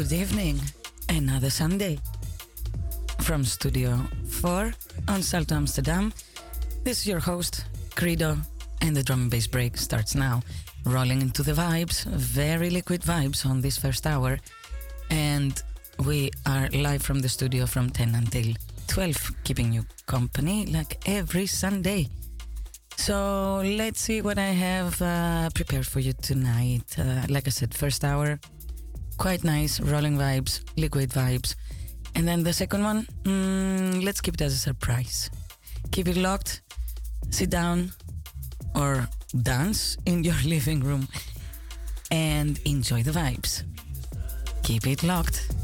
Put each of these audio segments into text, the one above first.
Good evening. Another Sunday. From Studio 4 on Salto Amsterdam, this is your host, Credo, and the drum and bass break starts now. Rolling into the vibes, very liquid vibes on this first hour. And we are live from the studio from 10 until 12, keeping you company like every Sunday. So let's see what I have uh, prepared for you tonight. Uh, like I said, first hour, quite nice, rolling vibes, liquid vibes. And then the second one, mm, let's keep it as a surprise. Keep it locked, sit down, or dance in your living room and enjoy the vibes. Keep it locked.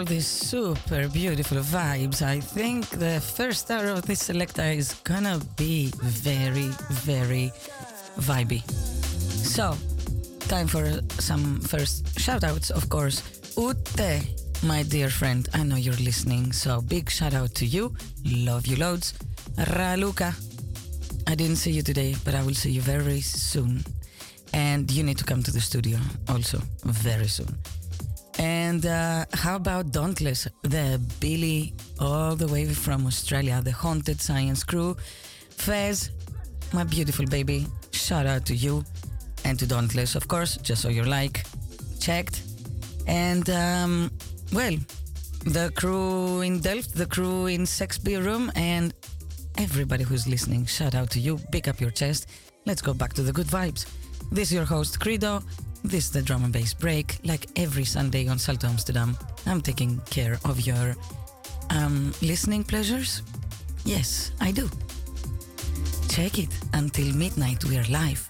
All these super beautiful vibes, I think the first hour of this selecta is gonna be very, very vibey. So, time for some first shoutouts, of course. Ute, my dear friend, I know you're listening, so big shout out to you. Love you loads. Raluca, I didn't see you today, but I will see you very soon. And you need to come to the studio also very soon. And uh, how about Dauntless, the Billy all the way from Australia, the Haunted Science crew? Fez, my beautiful baby, shout out to you and to Dauntless, of course, just so you're like, checked. And um, well, the crew in Delft, the crew in Sex Beer Room, and everybody who's listening, shout out to you, pick up your chest. Let's go back to the good vibes. This is your host, Credo. This is the drum and bass break. Like every Sunday on Salto Amsterdam, I'm taking care of your um, listening pleasures. Yes, I do. Check it. Until midnight, we are live.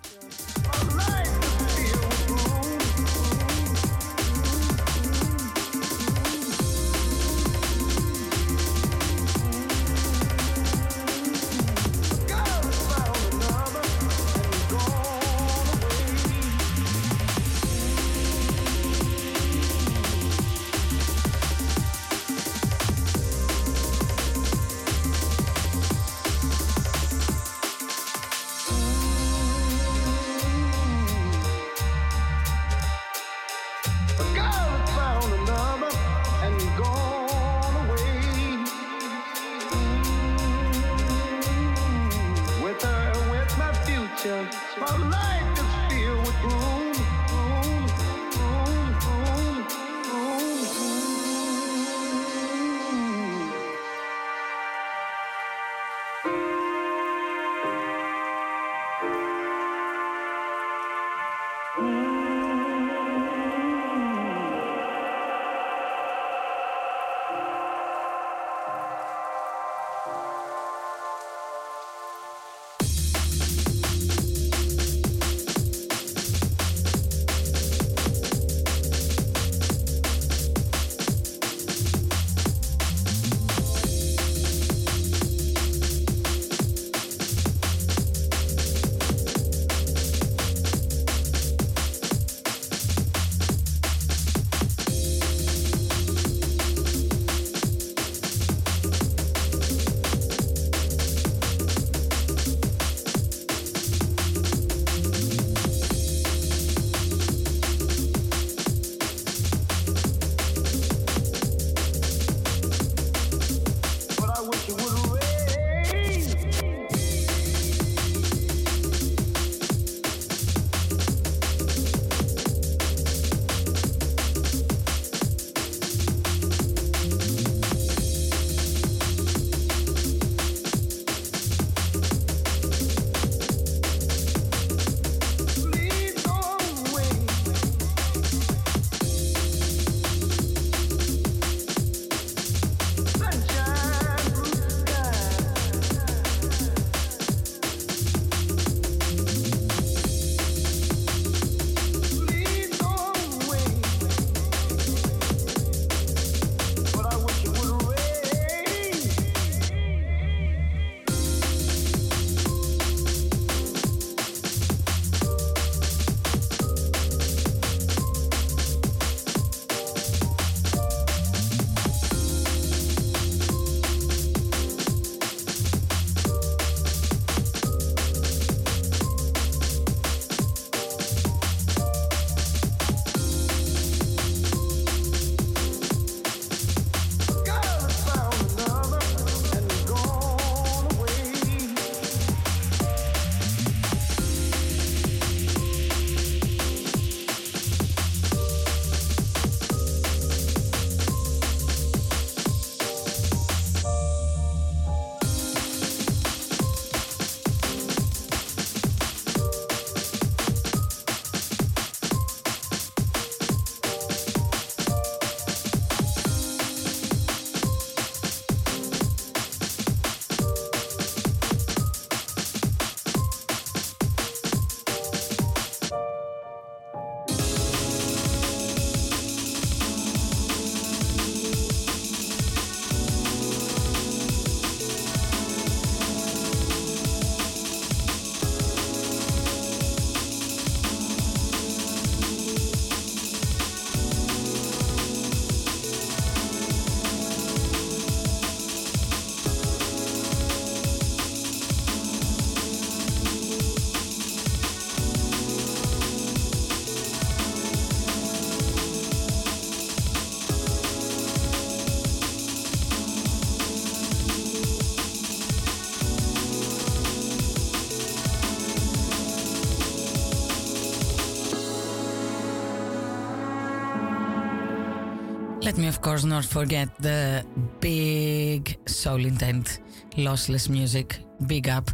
Me, of course, not forget the big soul intent, lossless music. Big up.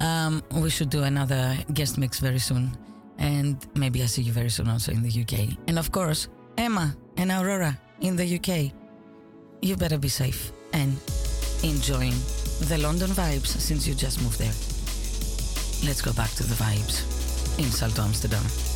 Um, we should do another guest mix very soon. And maybe I'll see you very soon also in the UK. And of course, Emma and Aurora in the UK. You better be safe and enjoying the London vibes since you just moved there. Let's go back to the vibes in Salto Amsterdam.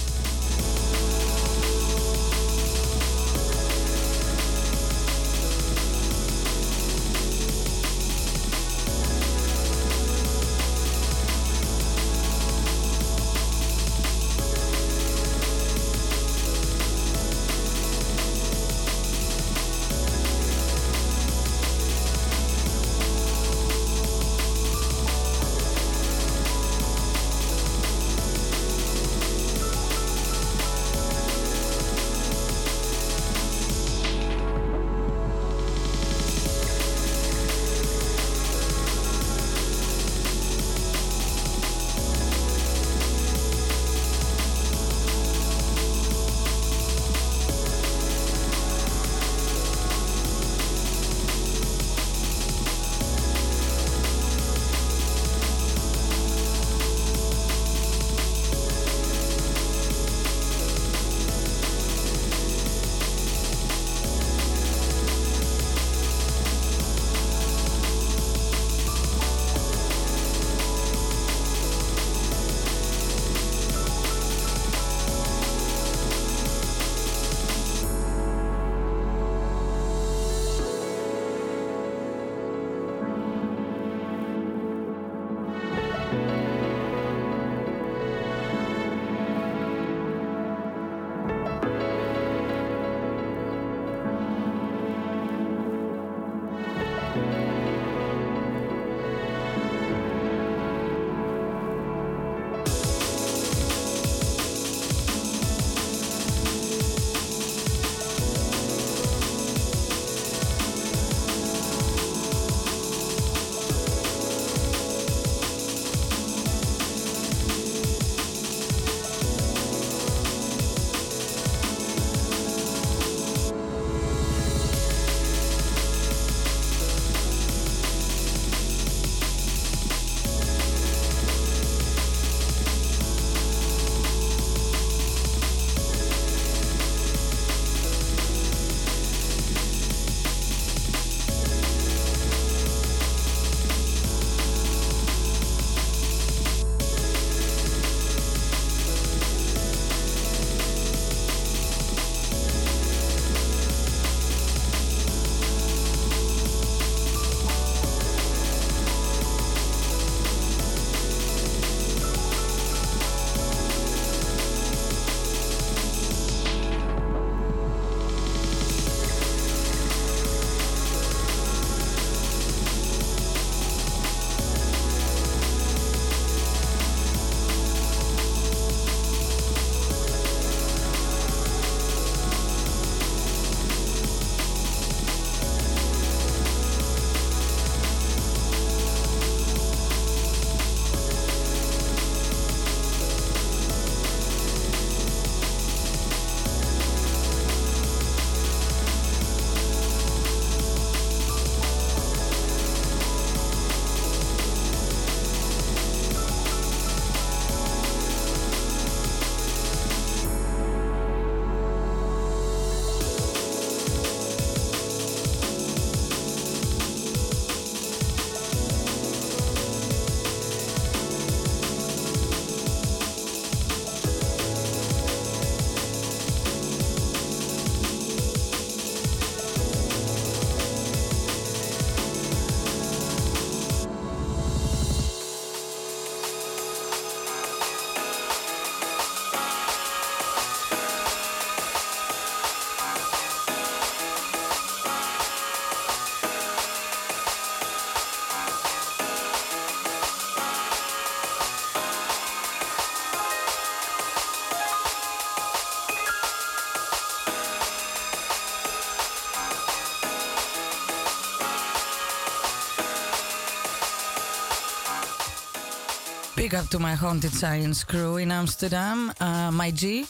Big up to my Haunted Science crew in Amsterdam. Uh, my G,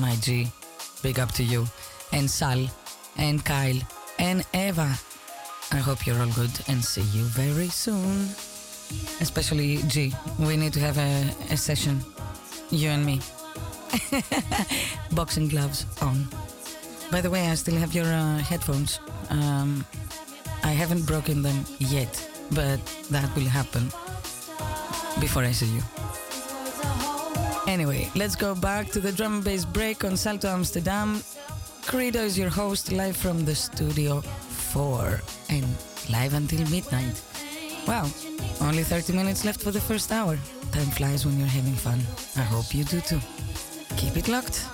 my G, big up to you. And Sal, and Kyle and Eva. I hope you're all good and see you very soon. Especially G. We need to have a, a session, you and me. Boxing gloves on. By the way, I still have your uh, headphones. Um, I haven't broken them yet, but that will happen before I see you. Anyway, let's go back to the drum and bass break on Salto Amsterdam. Credo is your host, live from the studio 4 and live until midnight. Wow, only 30 minutes left for the first hour. Time flies when you're having fun. I hope you do too. Keep it locked.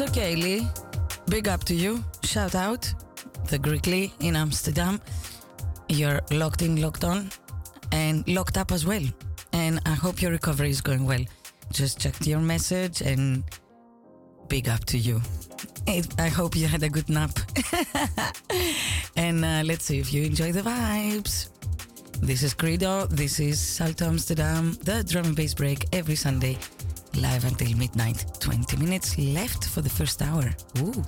Okay, Lee. Big up to you. Shout out the Greek Lee in Amsterdam. You're locked in, locked on, and locked up as well. And I hope your recovery is going well. Just checked your message and big up to you. I hope you had a good nap. and uh, let's see if you enjoy the vibes. This is Credo. This is Salto Amsterdam, the drum and bass break every Sunday live until midnight. 20 minutes left for the first hour. Ooh.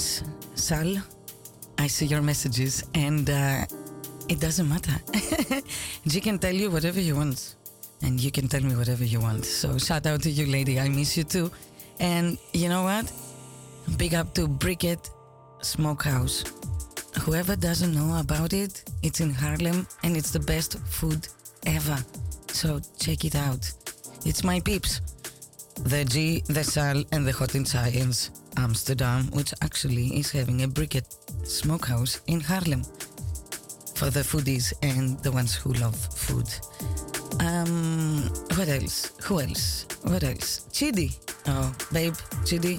Yes, Sal, I see your messages and uh, it doesn't matter. G can tell you whatever you want and you can tell me whatever you want. So shout out to you, lady. I miss you too. And you know what? Big up to Briquet Smokehouse. Whoever doesn't know about it, it's in Haarlem, and it's the best food ever. So check it out. It's my peeps. The G, the Sal, and the Hot in Science Amsterdam, which actually is having a briquet smokehouse in Haarlem for the foodies and the ones who love food. Um, what else? Who else? What else? Chidi. Oh, babe, Chidi,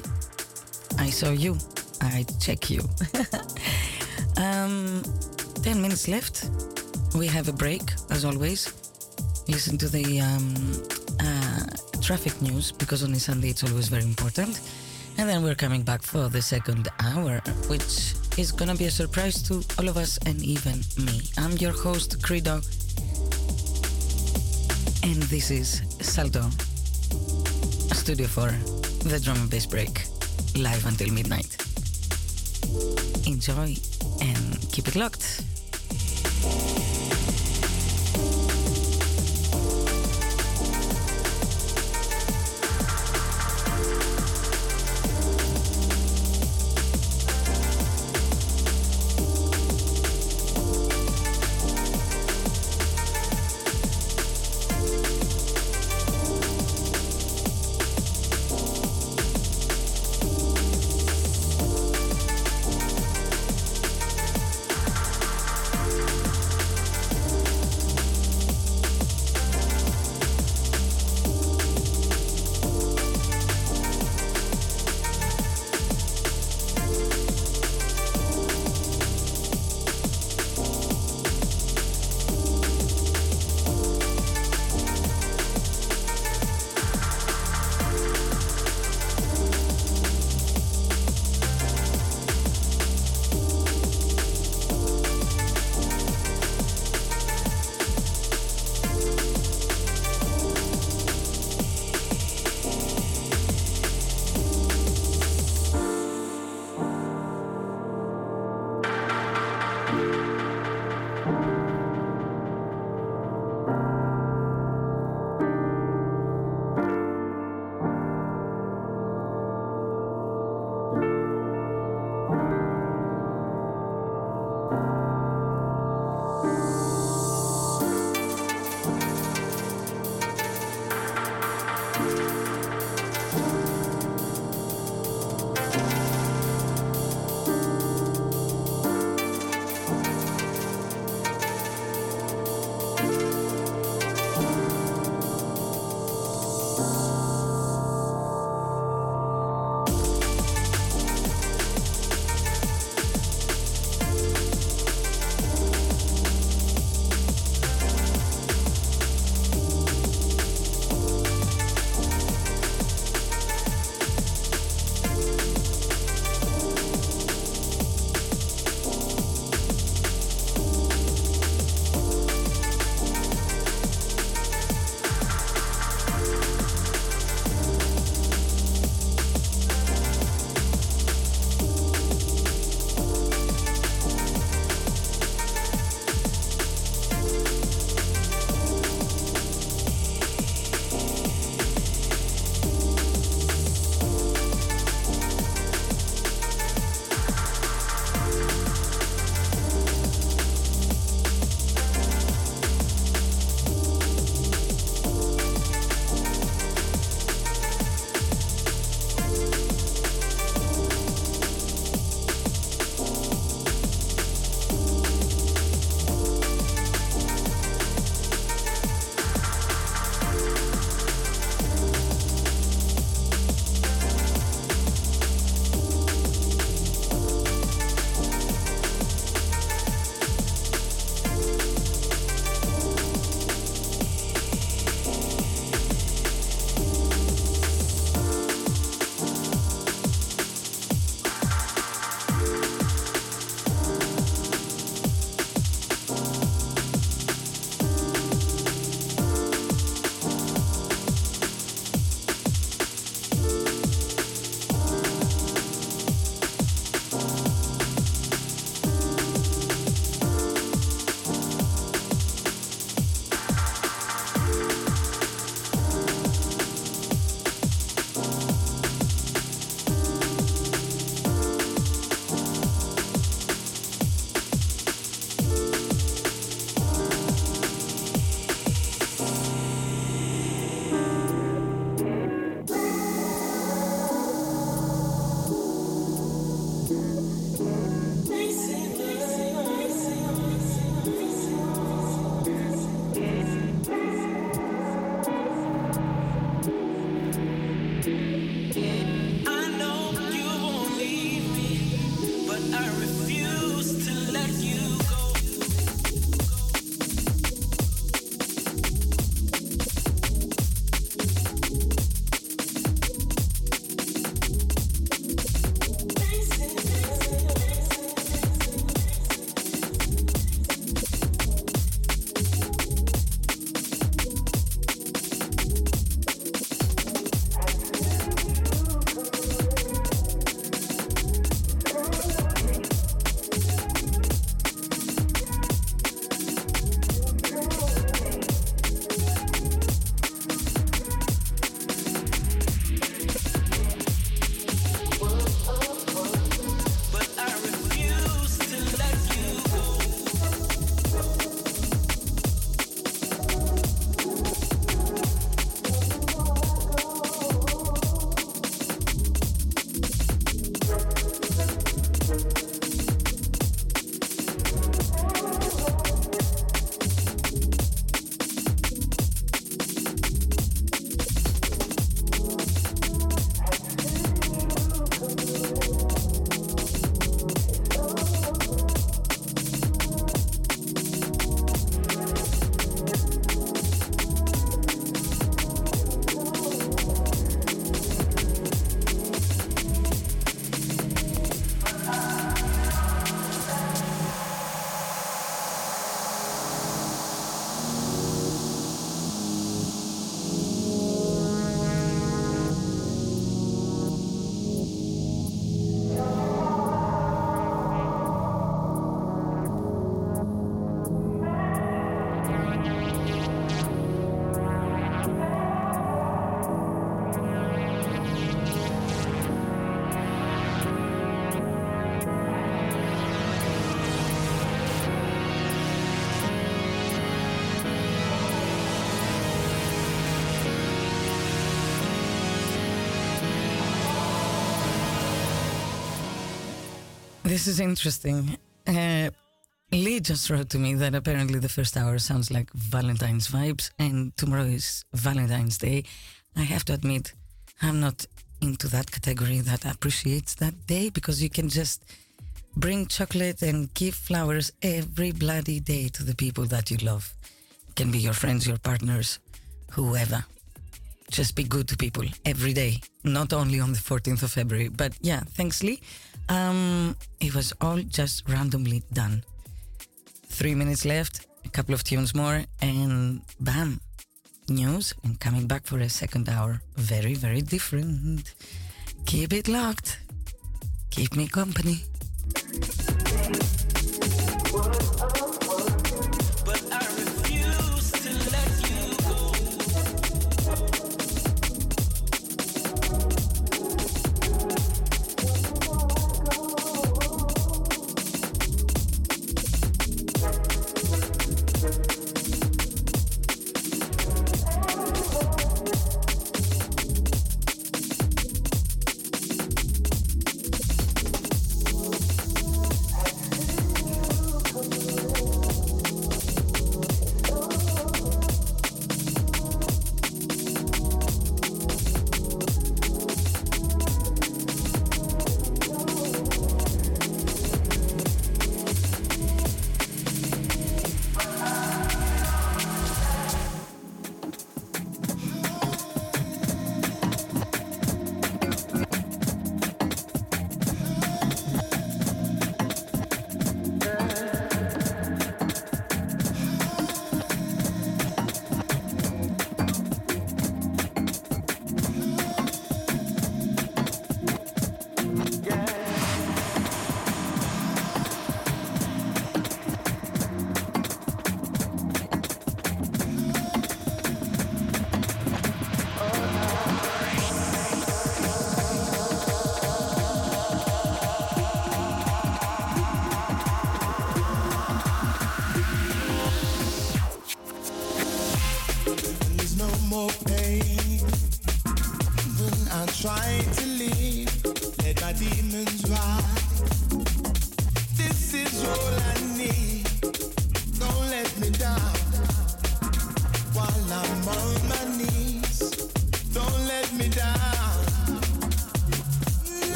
I saw you. I check you. um, 10 minutes left. We have a break, as always. Listen to the um, uh, traffic news because on a Sunday it's always very important. And then we're coming back for the second hour, which is gonna be a surprise to all of us and even me. I'm your host, Credo, and this is Salto Studio 4, the drum and bass break, live until midnight. Enjoy and keep it locked. This is interesting. Uh, Lee just wrote to me that apparently the first hour sounds like Valentine's vibes, and tomorrow is Valentine's Day. I have to admit, I'm not into that category that appreciates that day because you can just bring chocolate and give flowers every bloody day to the people that you love. It can be your friends, your partners, whoever. Just be good to people every day, not only on the 14th of February. But yeah, thanks, Lee. Um, it was all just randomly done. Three minutes left, a couple of tunes more, and bam, news. And coming back for a second hour. Very, very different. Keep it locked. Keep me company.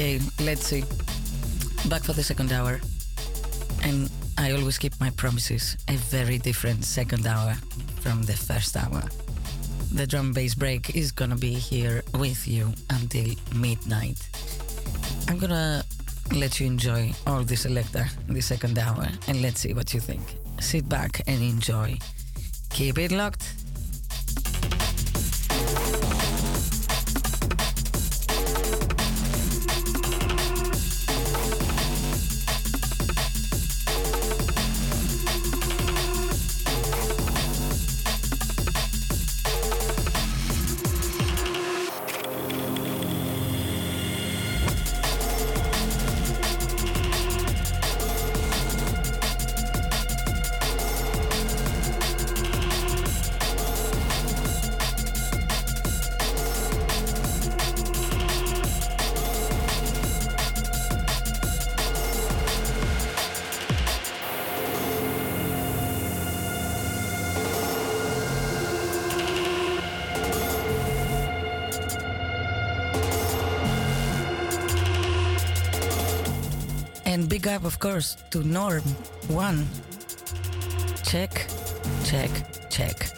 Okay, let's see. Back for the second hour. And I always keep my promises. A very different second hour from the first hour. The drum bass break is gonna be here with you until midnight. I'm gonna let you enjoy all the selector uh, the second hour and let's see what you think. Sit back and enjoy. Keep it locked. Course, to Norm. One. Check, check, check.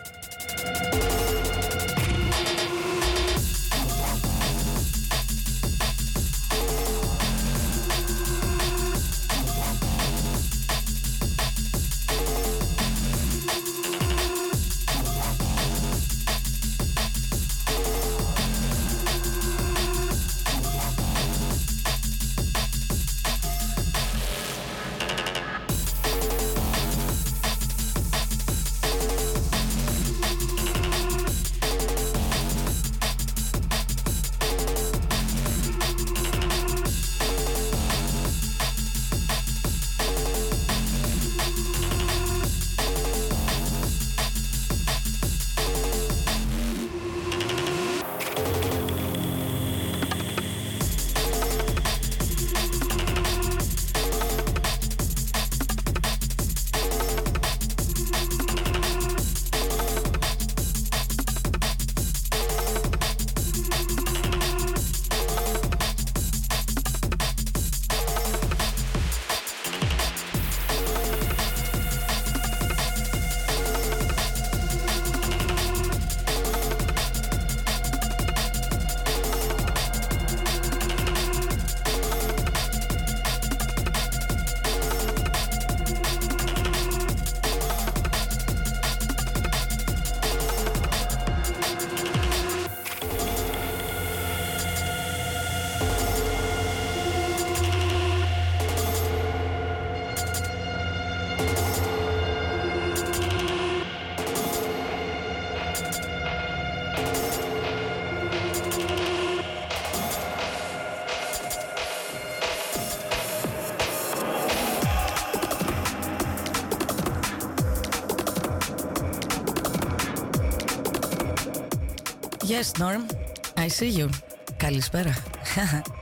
Yes, Norm. I see you. Καλησπέρα.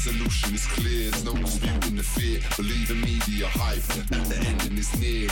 solution is clear, there's no disputing the fear. Believe in media hype, and the ending is near.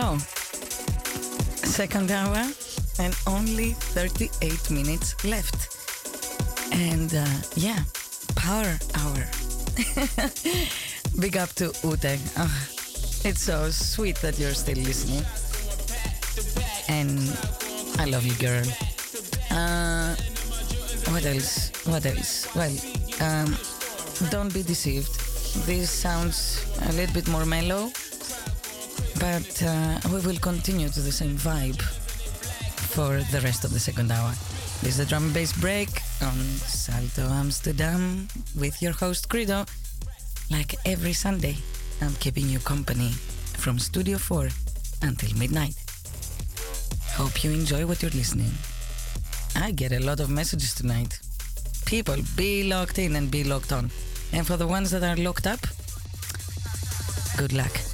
So, second hour and only 38 minutes left. And uh, yeah, power hour. Big up to Ute. Oh, it's so sweet that you're still listening. And I love you, girl. Uh, what else? What else? Well, um, don't be deceived. This sounds a little bit more mellow but uh, we will continue to the same vibe for the rest of the second hour. This is the drum and bass break on Salto Amsterdam with your host Credo. Like every Sunday, I'm keeping you company from Studio 4 until midnight. Hope you enjoy what you're listening. I get a lot of messages tonight. People, be locked in and be locked on. And for the ones that are locked up, good luck.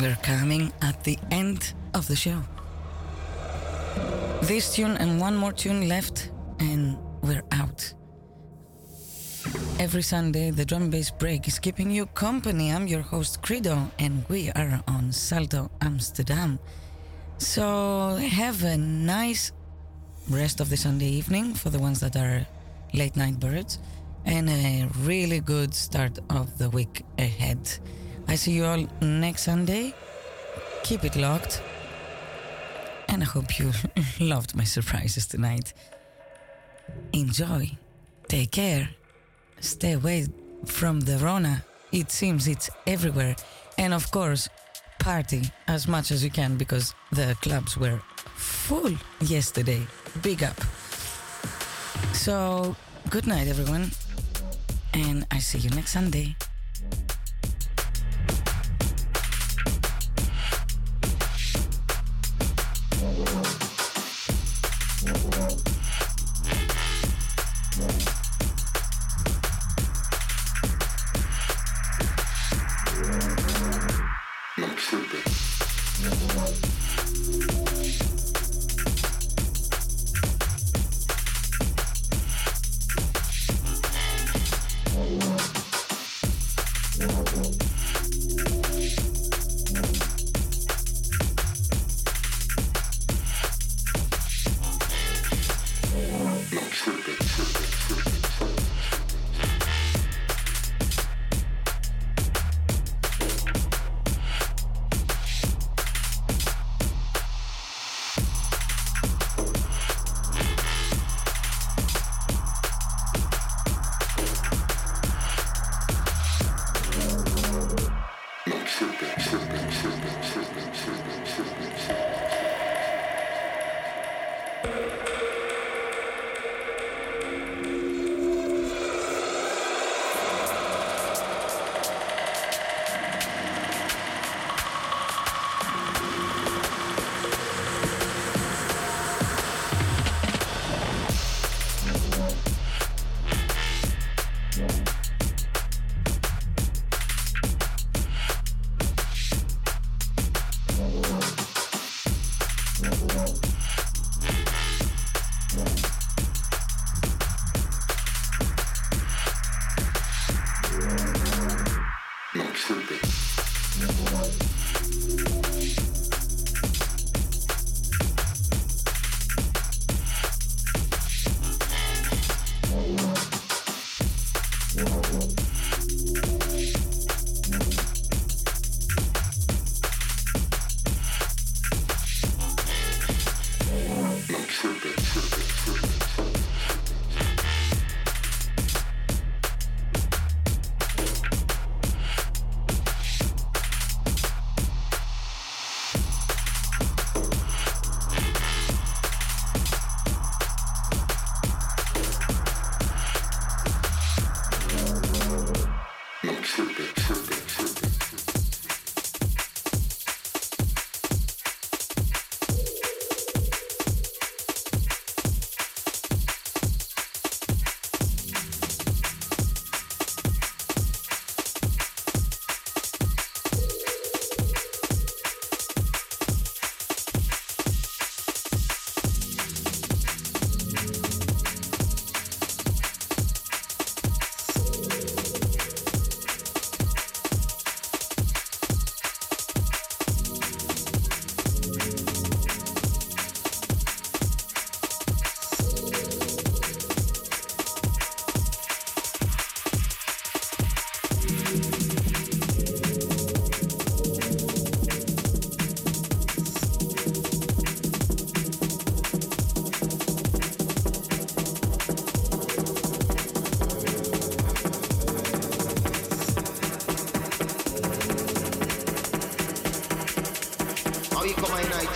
We're coming at the end of the show. This tune and one more tune left, and we're out. Every Sunday, the drum bass break is keeping you company. I'm your host, Credo, and we are on Salto, Amsterdam. So, have a nice rest of the Sunday evening for the ones that are late night birds, and a really good start of the week ahead. I see you all next Sunday. Keep it locked. And I hope you loved my surprises tonight. Enjoy. Take care. Stay away from the Rona. It seems it's everywhere. And of course, party as much as you can because the clubs were full yesterday. Big up. So, good night, everyone. And I see you next Sunday.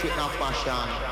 With no fashion?